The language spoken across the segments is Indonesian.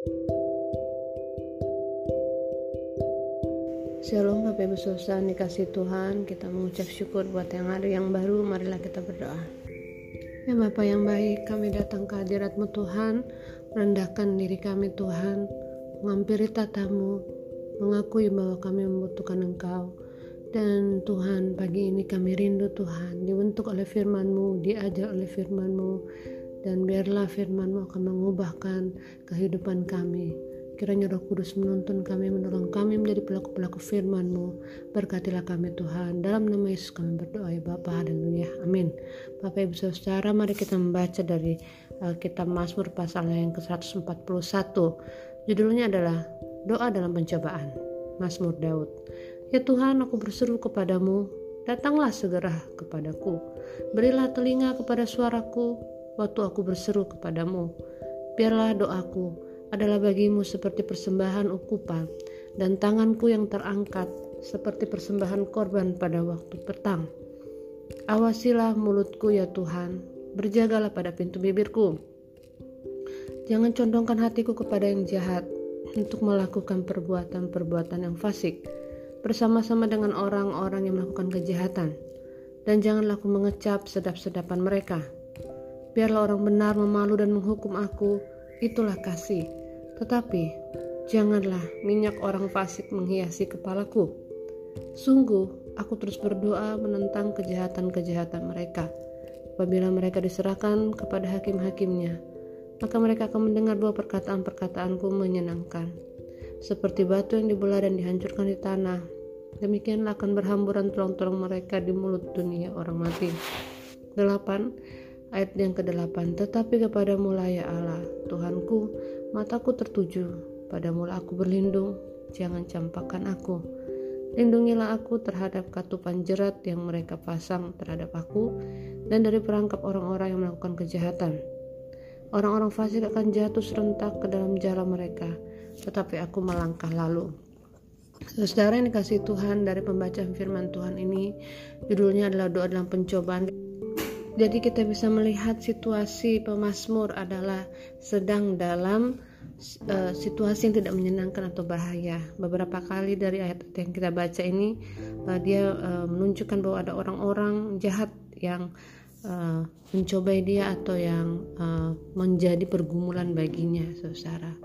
Shalom Bapak Ibu Saudara dikasih Tuhan kita mengucap syukur buat yang hari yang baru marilah kita berdoa. Ya Bapak yang baik kami datang ke hadiratmu Tuhan merendahkan diri kami Tuhan mengampiri tatamu mengakui bahwa kami membutuhkan Engkau. Dan Tuhan pagi ini kami rindu Tuhan dibentuk oleh firman-Mu diajar oleh firman-Mu dan biarlah firman-Mu akan mengubahkan kehidupan kami Kiranya roh kudus menuntun kami, menolong kami menjadi pelaku-pelaku firman-Mu. Berkatilah kami Tuhan. Dalam nama Yesus kami berdoa ya Bapa. Haleluya. Amin. Bapak Ibu Saudara, mari kita membaca dari uh, kitab Mazmur pasal yang ke-141. Judulnya adalah Doa dalam Pencobaan. Mazmur Daud. Ya Tuhan, aku berseru kepadamu, datanglah segera kepadaku. Berilah telinga kepada suaraku waktu aku berseru kepadamu. Biarlah doaku adalah bagimu seperti persembahan ukupan dan tanganku yang terangkat seperti persembahan korban pada waktu petang. Awasilah mulutku ya Tuhan, berjagalah pada pintu bibirku. Jangan condongkan hatiku kepada yang jahat untuk melakukan perbuatan-perbuatan yang fasik bersama-sama dengan orang-orang yang melakukan kejahatan. Dan janganlah aku mengecap sedap-sedapan mereka. Biarlah orang benar memalu dan menghukum aku, itulah kasih tetapi janganlah minyak orang fasik menghiasi kepalaku. Sungguh, aku terus berdoa menentang kejahatan-kejahatan mereka. Apabila mereka diserahkan kepada hakim-hakimnya, maka mereka akan mendengar bahwa perkataan-perkataanku menyenangkan. Seperti batu yang dibelah dan dihancurkan di tanah, demikianlah akan berhamburan tulang-tulang mereka di mulut dunia orang mati. 8. Ayat yang ke-8 Tetapi kepada mulai ya Allah, Tuhanku, Mataku tertuju, padamu aku berlindung, jangan campakkan aku. Lindungilah aku terhadap katupan jerat yang mereka pasang terhadap aku dan dari perangkap orang-orang yang melakukan kejahatan. Orang-orang fasik akan jatuh serentak ke dalam jalan mereka, tetapi aku melangkah lalu. Saudara yang dikasih Tuhan dari pembacaan firman Tuhan ini, judulnya adalah doa dalam pencobaan. Jadi kita bisa melihat situasi pemazmur adalah sedang dalam uh, situasi yang tidak menyenangkan atau bahaya. Beberapa kali dari ayat yang kita baca ini uh, dia uh, menunjukkan bahwa ada orang-orang jahat yang uh, mencobai dia atau yang uh, menjadi pergumulan baginya, saudara.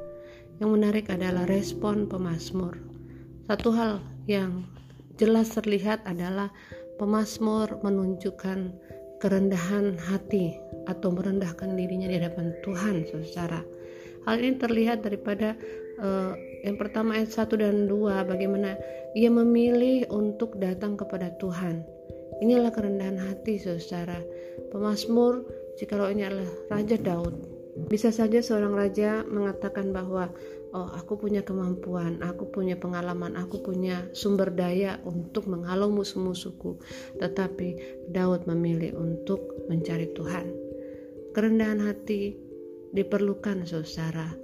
Yang menarik adalah respon pemazmur. Satu hal yang jelas terlihat adalah pemazmur menunjukkan kerendahan hati atau merendahkan dirinya di hadapan Tuhan saudara hal ini terlihat daripada uh, yang pertama ayat 1 dan 2 bagaimana ia memilih untuk datang kepada Tuhan. Inilah kerendahan hati saudara pemazmur. Jikalau ini adalah Raja Daud bisa saja seorang raja mengatakan bahwa oh aku punya kemampuan, aku punya pengalaman, aku punya sumber daya untuk menghalau musuh-musuhku. Tetapi Daud memilih untuk mencari Tuhan. Kerendahan hati diperlukan saudara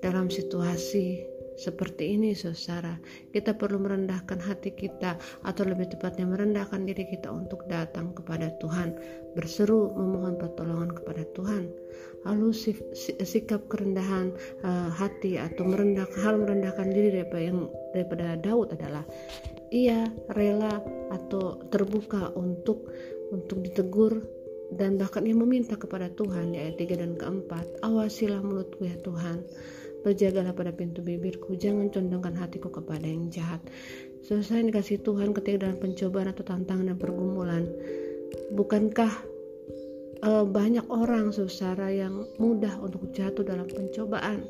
dalam situasi seperti ini saudara. Kita perlu merendahkan hati kita atau lebih tepatnya merendahkan diri kita untuk datang kepada Tuhan. Berseru memohon pertolongan kepada Tuhan. Lalu sikap kerendahan uh, hati atau merendah hal merendahkan diri daripada yang daripada Daud adalah ia rela atau terbuka untuk untuk ditegur dan bahkan ia meminta kepada Tuhan di ayat 3 dan keempat awasilah mulutku ya Tuhan Berjagalah pada pintu bibirku, jangan condongkan hatiku kepada yang jahat. Selesai dikasih Tuhan ketika dalam pencobaan atau tantangan dan pergumulan. Bukankah uh, banyak orang saudara yang mudah untuk jatuh dalam pencobaan?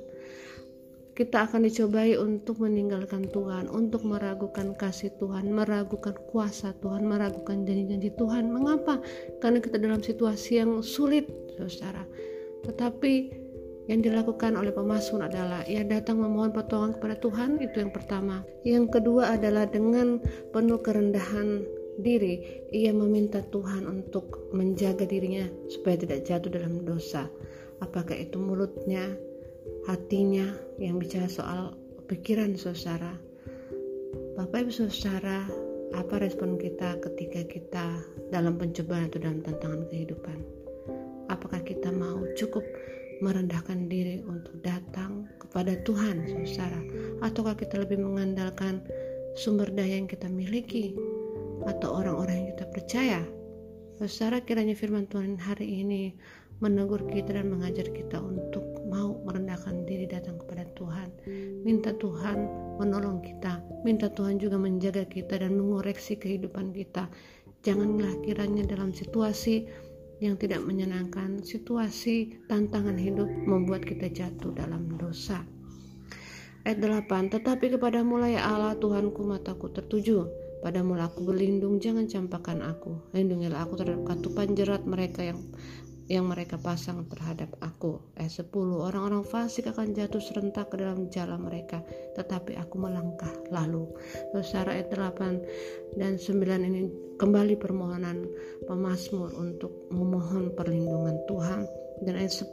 Kita akan dicobai untuk meninggalkan Tuhan, untuk meragukan kasih Tuhan, meragukan kuasa Tuhan, meragukan janji-janji Tuhan. Mengapa? Karena kita dalam situasi yang sulit, saudara. Tetapi yang dilakukan oleh pemazmur adalah ia datang memohon pertolongan kepada Tuhan itu yang pertama. Yang kedua adalah dengan penuh kerendahan diri ia meminta Tuhan untuk menjaga dirinya supaya tidak jatuh dalam dosa. Apakah itu mulutnya hatinya yang bicara soal pikiran saudara? Bapak Ibu saudara apa respon kita ketika kita dalam pencobaan atau dalam tantangan kehidupan? Apakah kita mau cukup merendahkan diri untuk datang kepada Tuhan, saudara, ataukah kita lebih mengandalkan sumber daya yang kita miliki atau orang-orang yang kita percaya? Saudara, kiranya firman Tuhan hari ini menegur kita dan mengajar kita untuk mau merendahkan diri datang kepada Tuhan. Minta Tuhan menolong kita, minta Tuhan juga menjaga kita dan mengoreksi kehidupan kita. Janganlah kiranya dalam situasi yang tidak menyenangkan, situasi tantangan hidup membuat kita jatuh dalam dosa. Ayat 8, tetapi kepada mulai Allah Tuhanku mataku tertuju, pada mula aku berlindung, jangan campakkan aku. Lindungilah aku terhadap katupan jerat mereka yang yang mereka pasang terhadap aku. Eh 10 orang-orang fasik akan jatuh serentak ke dalam jalan mereka, tetapi aku melangkah lalu. Saudara ayat 8 dan 9 ini kembali permohonan pemazmur untuk memohon perlindungan Tuhan. Dan ayat 10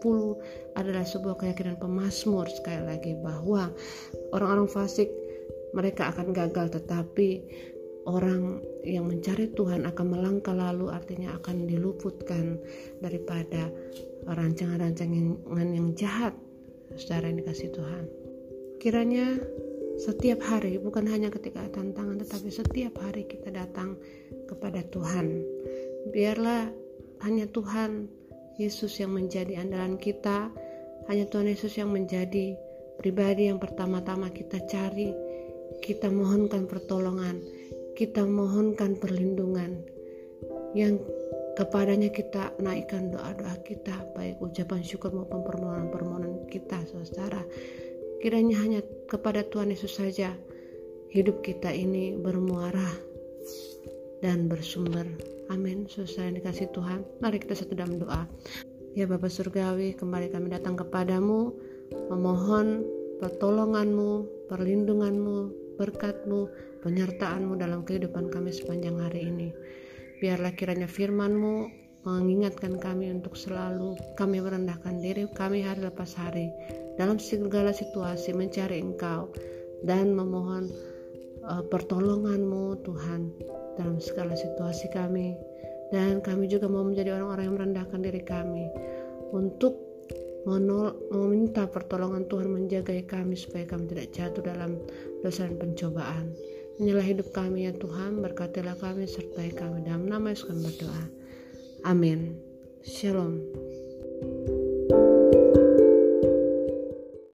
adalah sebuah keyakinan pemazmur sekali lagi bahwa orang-orang fasik mereka akan gagal tetapi orang yang mencari Tuhan akan melangkah lalu artinya akan diluputkan daripada rancangan-rancangan yang jahat secara yang dikasih Tuhan. Kiranya setiap hari bukan hanya ketika tantangan tetapi setiap hari kita datang kepada Tuhan. Biarlah hanya Tuhan Yesus yang menjadi andalan kita hanya Tuhan Yesus yang menjadi pribadi yang pertama-tama kita cari. Kita mohonkan pertolongan kita mohonkan perlindungan yang kepadanya kita naikkan doa-doa kita baik ucapan syukur maupun permohonan-permohonan kita saudara kiranya hanya kepada Tuhan Yesus saja hidup kita ini bermuara dan bersumber. Amin. Saudara yang dikasih Tuhan. Mari kita satu dalam doa. Ya Bapak Surgawi kembali kami datang kepadamu memohon pertolonganmu perlindunganmu berkatmu, penyertaanmu dalam kehidupan kami sepanjang hari ini. Biarlah kiranya firmanmu mengingatkan kami untuk selalu kami merendahkan diri kami hari lepas hari dalam segala situasi mencari engkau dan memohon uh, pertolonganmu Tuhan dalam segala situasi kami dan kami juga mau menjadi orang-orang yang merendahkan diri kami untuk meminta pertolongan Tuhan menjaga kami supaya kami tidak jatuh dalam dosa dan pencobaan. Inilah hidup kami ya Tuhan, berkatilah kami sertai kami dalam nama Yesus kami berdoa. Amin. Shalom.